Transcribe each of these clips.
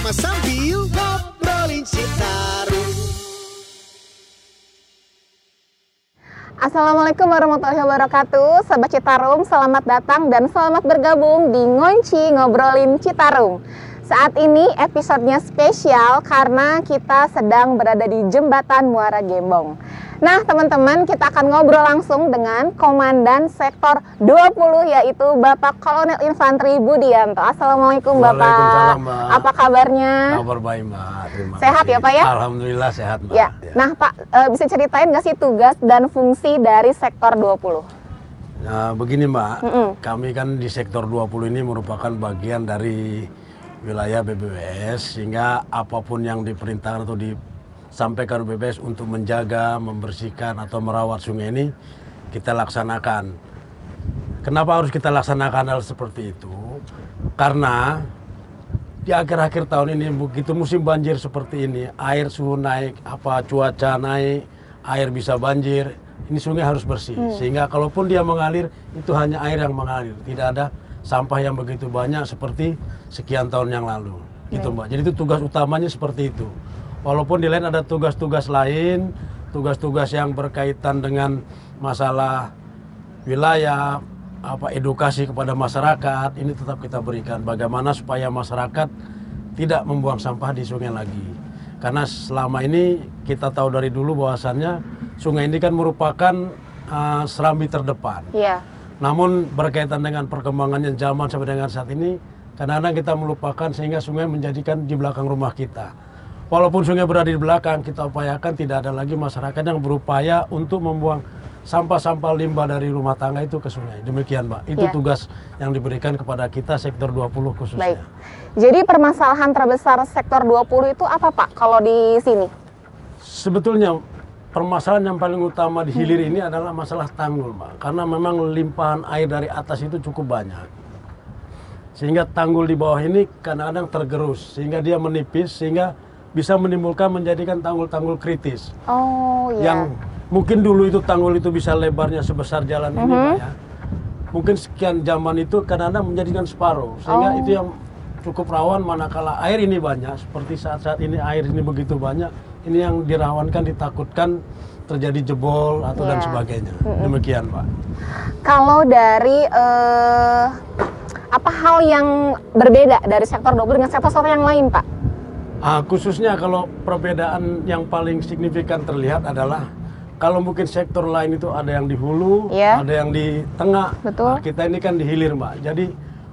bersama sambil ngobrolin Citarum. Assalamualaikum warahmatullahi wabarakatuh. Sobat Citarum, selamat datang dan selamat bergabung di Ngonci Ngobrolin Citarum. Saat ini episodenya spesial karena kita sedang berada di Jembatan Muara Gembong Nah teman-teman kita akan ngobrol langsung dengan Komandan Sektor 20 yaitu Bapak Kolonel Infanteri Budianto Assalamualaikum Bapak Mbak. Apa kabarnya? Kabar baik mbak. Terima Sehat kasih. ya, Pak, ya? Alhamdulillah sehat mbak. Ya, nah Pak eh, bisa ceritain nggak sih tugas dan fungsi dari Sektor 20? Nah, begini mbak, Mm-mm. kami kan di sektor 20 ini merupakan bagian dari wilayah BBWS sehingga apa pun yang diperintahkan atau disampaikan BBWS untuk menjaga, membersihkan atau merawat sungai ini kita laksanakan. Kenapa harus kita laksanakan hal seperti itu? Karena di akhir-akhir tahun ini begitu musim banjir seperti ini, air suhu naik, apa cuaca naik, air bisa banjir, ini sungai harus bersih. Sehingga kalaupun dia mengalir, itu hanya air yang mengalir, tidak ada sampah yang begitu banyak seperti sekian tahun yang lalu. Gitu Mbak. Jadi itu tugas utamanya seperti itu. Walaupun di lain ada tugas-tugas lain, tugas-tugas yang berkaitan dengan masalah wilayah, apa edukasi kepada masyarakat ini tetap kita berikan. Bagaimana supaya masyarakat tidak membuang sampah di sungai lagi. Karena selama ini kita tahu dari dulu bahwasannya sungai ini kan merupakan uh, serambi terdepan. Iya. namun berkaitan dengan perkembangannya zaman sampai dengan saat ini kadang-kadang kita melupakan sehingga sungai menjadikan di belakang rumah kita walaupun sungai berada di belakang kita upayakan tidak ada lagi masyarakat yang berupaya untuk membuang sampah-sampah limbah dari rumah tangga itu ke sungai. Demikian, Mbak. Itu Ya. tugas yang diberikan kepada kita sektor 20 khususnya. Baik. Jadi permasalahan terbesar sektor 20 itu apa Pak kalau di sini? Sebetulnya permasalahan yang paling utama di hilir ini adalah masalah tanggul, Mbak. Karena memang limpahan air dari atas itu cukup banyak. Sehingga tanggul di bawah ini kadang-kadang tergerus sehingga dia menipis sehingga bisa menimbulkan menjadikan tanggul-tanggul kritis. Oh iya. yang mungkin dulu itu tanggul itu bisa lebarnya sebesar jalan ini Mhm. Pak ya. Mungkin sekian zaman itu kadang-kadang menjadikan separuh sehingga Oh. itu yang cukup rawan manakala air ini banyak seperti saat-saat ini air ini begitu banyak ini yang dirawankan ditakutkan terjadi jebol atau dan Iya. sebagainya. Demikian, Pak. Kalau dari eh, apa hal yang berbeda dari sektor 20 dengan sektor-sektor yang lain Pak? Ah, khususnya kalau perbedaan yang paling signifikan terlihat adalah kalau mungkin sektor lain itu ada yang di hulu, Iya. ada yang di tengah. Betul. Nah, kita ini kan di hilir, Mbak. Jadi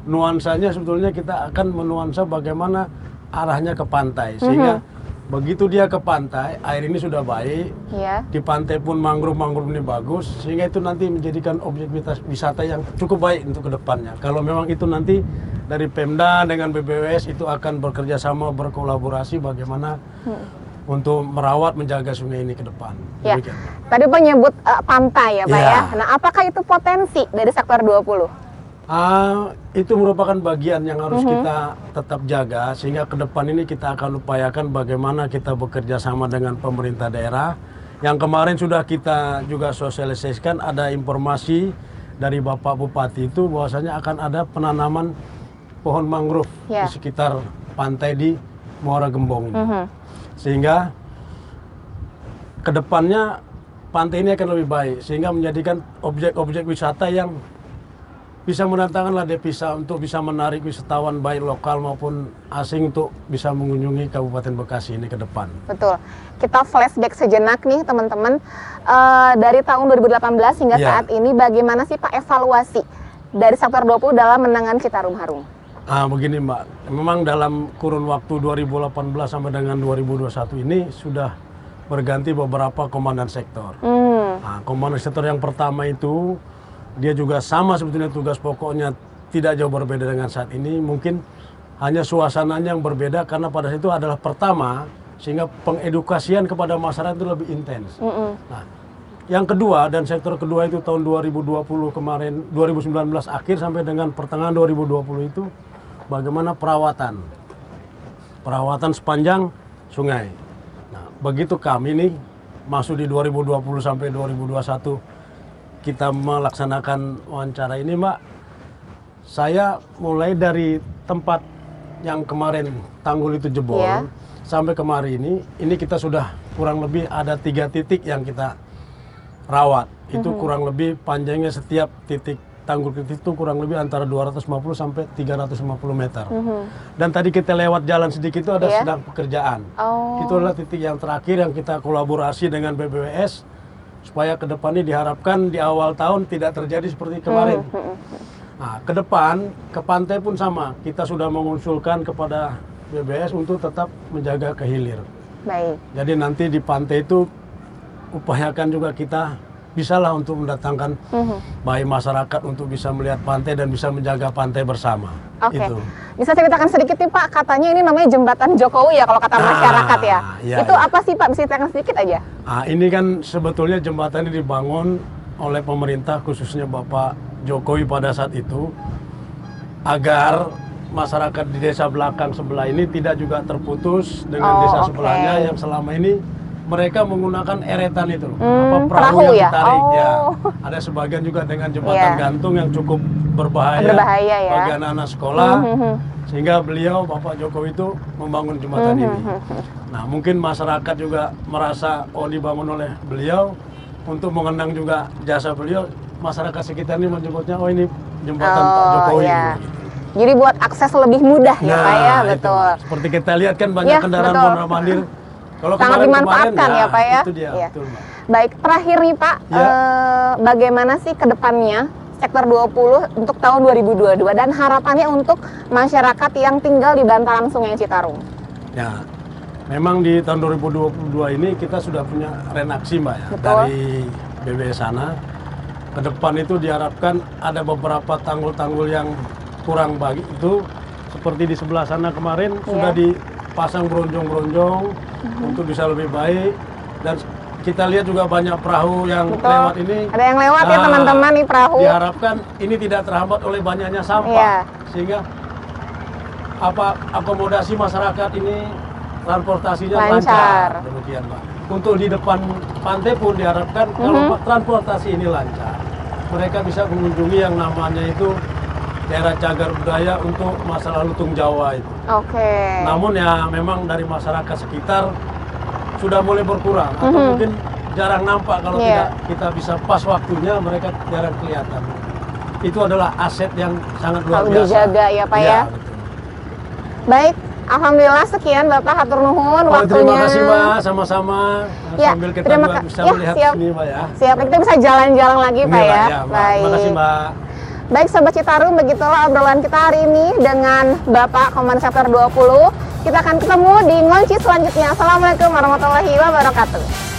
nuansanya sebetulnya kita akan menuansa bagaimana arahnya ke pantai sehingga begitu dia ke pantai, air ini sudah baik, Iya. di pantai pun mangrove-mangrove ini bagus sehingga itu nanti menjadikan objek wisata- wisata yang cukup baik untuk ke depannya. Kalau memang itu nanti dari Pemda dengan BBWS itu akan bekerja sama berkolaborasi bagaimana untuk merawat menjaga sungai ini ke depan. Ya. Demikian. Tadi Pak nyebut eh, pantai ya Pak Iya. ya. Nah, apakah itu potensi dari sektor 20? Ah, itu merupakan bagian yang harus Mhm. kita tetap jaga sehingga ke depan ini kita akan upayakan bagaimana kita bekerja sama dengan pemerintah daerah. Yang kemarin sudah kita juga sosialisasikan ada informasi dari Bapak Bupati itu bahwasanya akan ada penanaman pohon mangrove Ya. di sekitar pantai di Muara Gembong ini. Mhm. Sehingga ke depannya pantai ini akan lebih baik sehingga menjadikan objek-objek wisata yang bisa mendatangkan lah devisa untuk bisa menarik wisatawan baik lokal maupun asing untuk bisa mengunjungi Kabupaten Bekasi ini ke depan. Betul. Kita flashback sejenak nih teman-teman Eh, dari tahun 2018 hingga Iya. saat ini bagaimana sih Pak evaluasi dari sektor 20 dalam menangani Citarum Harum? Ah begini Mbak, memang dalam kurun waktu 2018 sampai dengan 2021 ini sudah berganti beberapa komandan sektor. Hmm. Nah, komandan sektor yang pertama itu dia juga sama sebetulnya tugas pokoknya tidak jauh berbeda dengan saat ini. Mungkin hanya suasananya yang berbeda karena pada situ adalah pertama sehingga pengedukasian kepada masyarakat itu lebih intens. Mm-mm. Nah, yang kedua dan sektor kedua itu tahun 2020 kemarin 2019 akhir sampai dengan pertengahan 2020 itu bagaimana perawatan perawatan sepanjang sungai. Nah, begitu kami nih masuk di 2020 sampai 2021 kita melaksanakan wawancara ini, Mbak. Saya mulai dari tempat yang kemarin tanggul itu jebol Iya. sampai kemarin ini, ini kita sudah kurang lebih ada tiga titik yang kita rawat. Itu Mhm. kurang lebih panjangnya setiap titik tanggul titik itu kurang lebih antara 250 sampai 350 meter. Dan tadi kita lewat jalan sedikit itu ada. Iya. sedang pekerjaan. Oh. Itu adalah titik yang terakhir yang kita kolaborasi dengan BBWS supaya ke depannya diharapkan di awal tahun tidak terjadi seperti kemarin. Mhm. Nah, ke depan ke pantai pun sama. Kita sudah mengusulkan kepada BBS untuk tetap menjaga ke hilir. Baik. Jadi nanti di pantai itu upayakan juga kita bisalah untuk mendatangkan Mhm. baik masyarakat untuk bisa melihat pantai dan bisa menjaga pantai bersama. Oke. Itu. Bisa ceritakan sedikit nih Pak, katanya ini namanya jembatan Jokowi ya kalau kata Ah, masyarakat ya. iya, itu iya. apa sih Pak? Bisa ceritakan sedikit aja. Nah, ini kan sebetulnya jembatan ini dibangun oleh pemerintah khususnya Bapak Jokowi pada saat itu agar masyarakat di desa belakang sebelah ini tidak juga terputus dengan Oh, desa oke. sebelahnya yang selama ini mereka menggunakan eretan itu loh, Hmm, apa perahu, perahu yang ya? ditarik ya. Oh. Ada sebagian juga dengan jembatan Iya. gantung yang cukup berbahaya, Berbahaya ya. bagi anak-anak sekolah. Mhm. Sehingga beliau Bapak Jokowi itu membangun jembatan Mhm. ini. Nah, mungkin masyarakat juga merasa oh dibangun oleh beliau untuk mengenang juga jasa beliau. Masyarakat sekitar ini menyebutnya oh ini jembatan Pak Oh, Jokowi. iya. gitu. Jadi buat akses lebih mudah ya Pak ya, Nah, itu. betul. Seperti kita lihat kan banyak Ya, kendaraan betul. Kalau Sangat dimanfaatkan ya, Pak, ya? Itu dia, Iya. betul, Mbak. Baik, terakhir nih Pak, Ya. eh, bagaimana sih ke depannya sektor 20 untuk tahun 2022 dan harapannya untuk masyarakat yang tinggal di bantaran Sungai Citarum? Ya, memang di tahun 2022 ini kita sudah punya renaksi mbak ya Betul. dari BBS sana. Ke depan itu diharapkan ada beberapa tanggul-tanggul yang kurang bagi itu seperti di sebelah sana kemarin sudah dipasang bronjong-bronjong untuk bisa lebih baik dan kita lihat juga banyak perahu yang Betul. lewat ini. Ada yang lewat ya Nah, teman-teman nih perahu. Diharapkan ini tidak terhambat oleh banyaknya sampah Iya. sehingga apa akomodasi masyarakat ini transportasinya Lancar. lancar. Demikian, Pak. Untuk di depan pantai pun diharapkan kalau Mhm. transportasi ini lancar, mereka bisa mengunjungi yang namanya itu daerah cagar budaya untuk masalah lutung Jawa itu. Oke. Namun ya memang dari masyarakat sekitar sudah mulai berkurang atau Mhm. mungkin jarang nampak kalau Iya. tidak kita bisa pas waktunya mereka jarang kelihatan. Itu adalah aset yang sangat luar biasa. dijaga ya, Pak, Iya, ya? betul. Baik, alhamdulillah sekian Bapak hatur nuhun Oh, waktunya. terima kasih Mbak, sama-sama. Ya, Sambil kita terima bisa ya, melihat siap. sini Mbak ya. Siap, kita bisa jalan-jalan lagi Pak Ini, ya. Mbak, Mbak. Terima kasih Mbak. Baik Sobat Citarum, begitulah obrolan kita hari ini dengan Bapak Komandan Sektor 20. Kita akan ketemu di ngonci selanjutnya. Assalamualaikum warahmatullahi wabarakatuh.